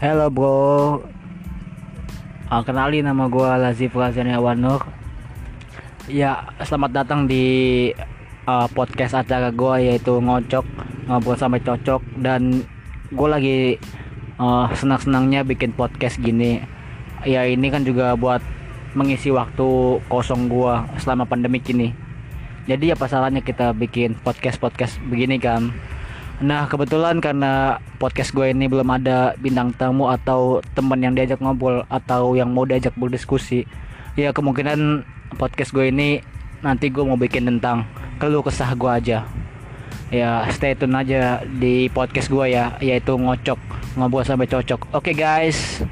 Halo bro. Uh, Kenalin nama gue Lazif Razaniawan Nur Ya selamat datang di uh, podcast acara gue yaitu Ngocok Ngobrol sampai cocok. Dan gue lagi uh, senang-senangnya bikin podcast gini. Ya ini kan juga buat mengisi waktu kosong gue selama pandemi ini. Jadi apa salahnya kita bikin podcast-podcast begini kan Nah kebetulan karena podcast gue ini belum ada bintang tamu atau teman yang diajak ngobrol atau yang mau diajak berdiskusi Ya kemungkinan podcast gue ini nanti gue mau bikin tentang keluh kesah gue aja. Ya stay tune aja di podcast gue ya yaitu ngocok ngobrol sampai cocok. Oke okay, guys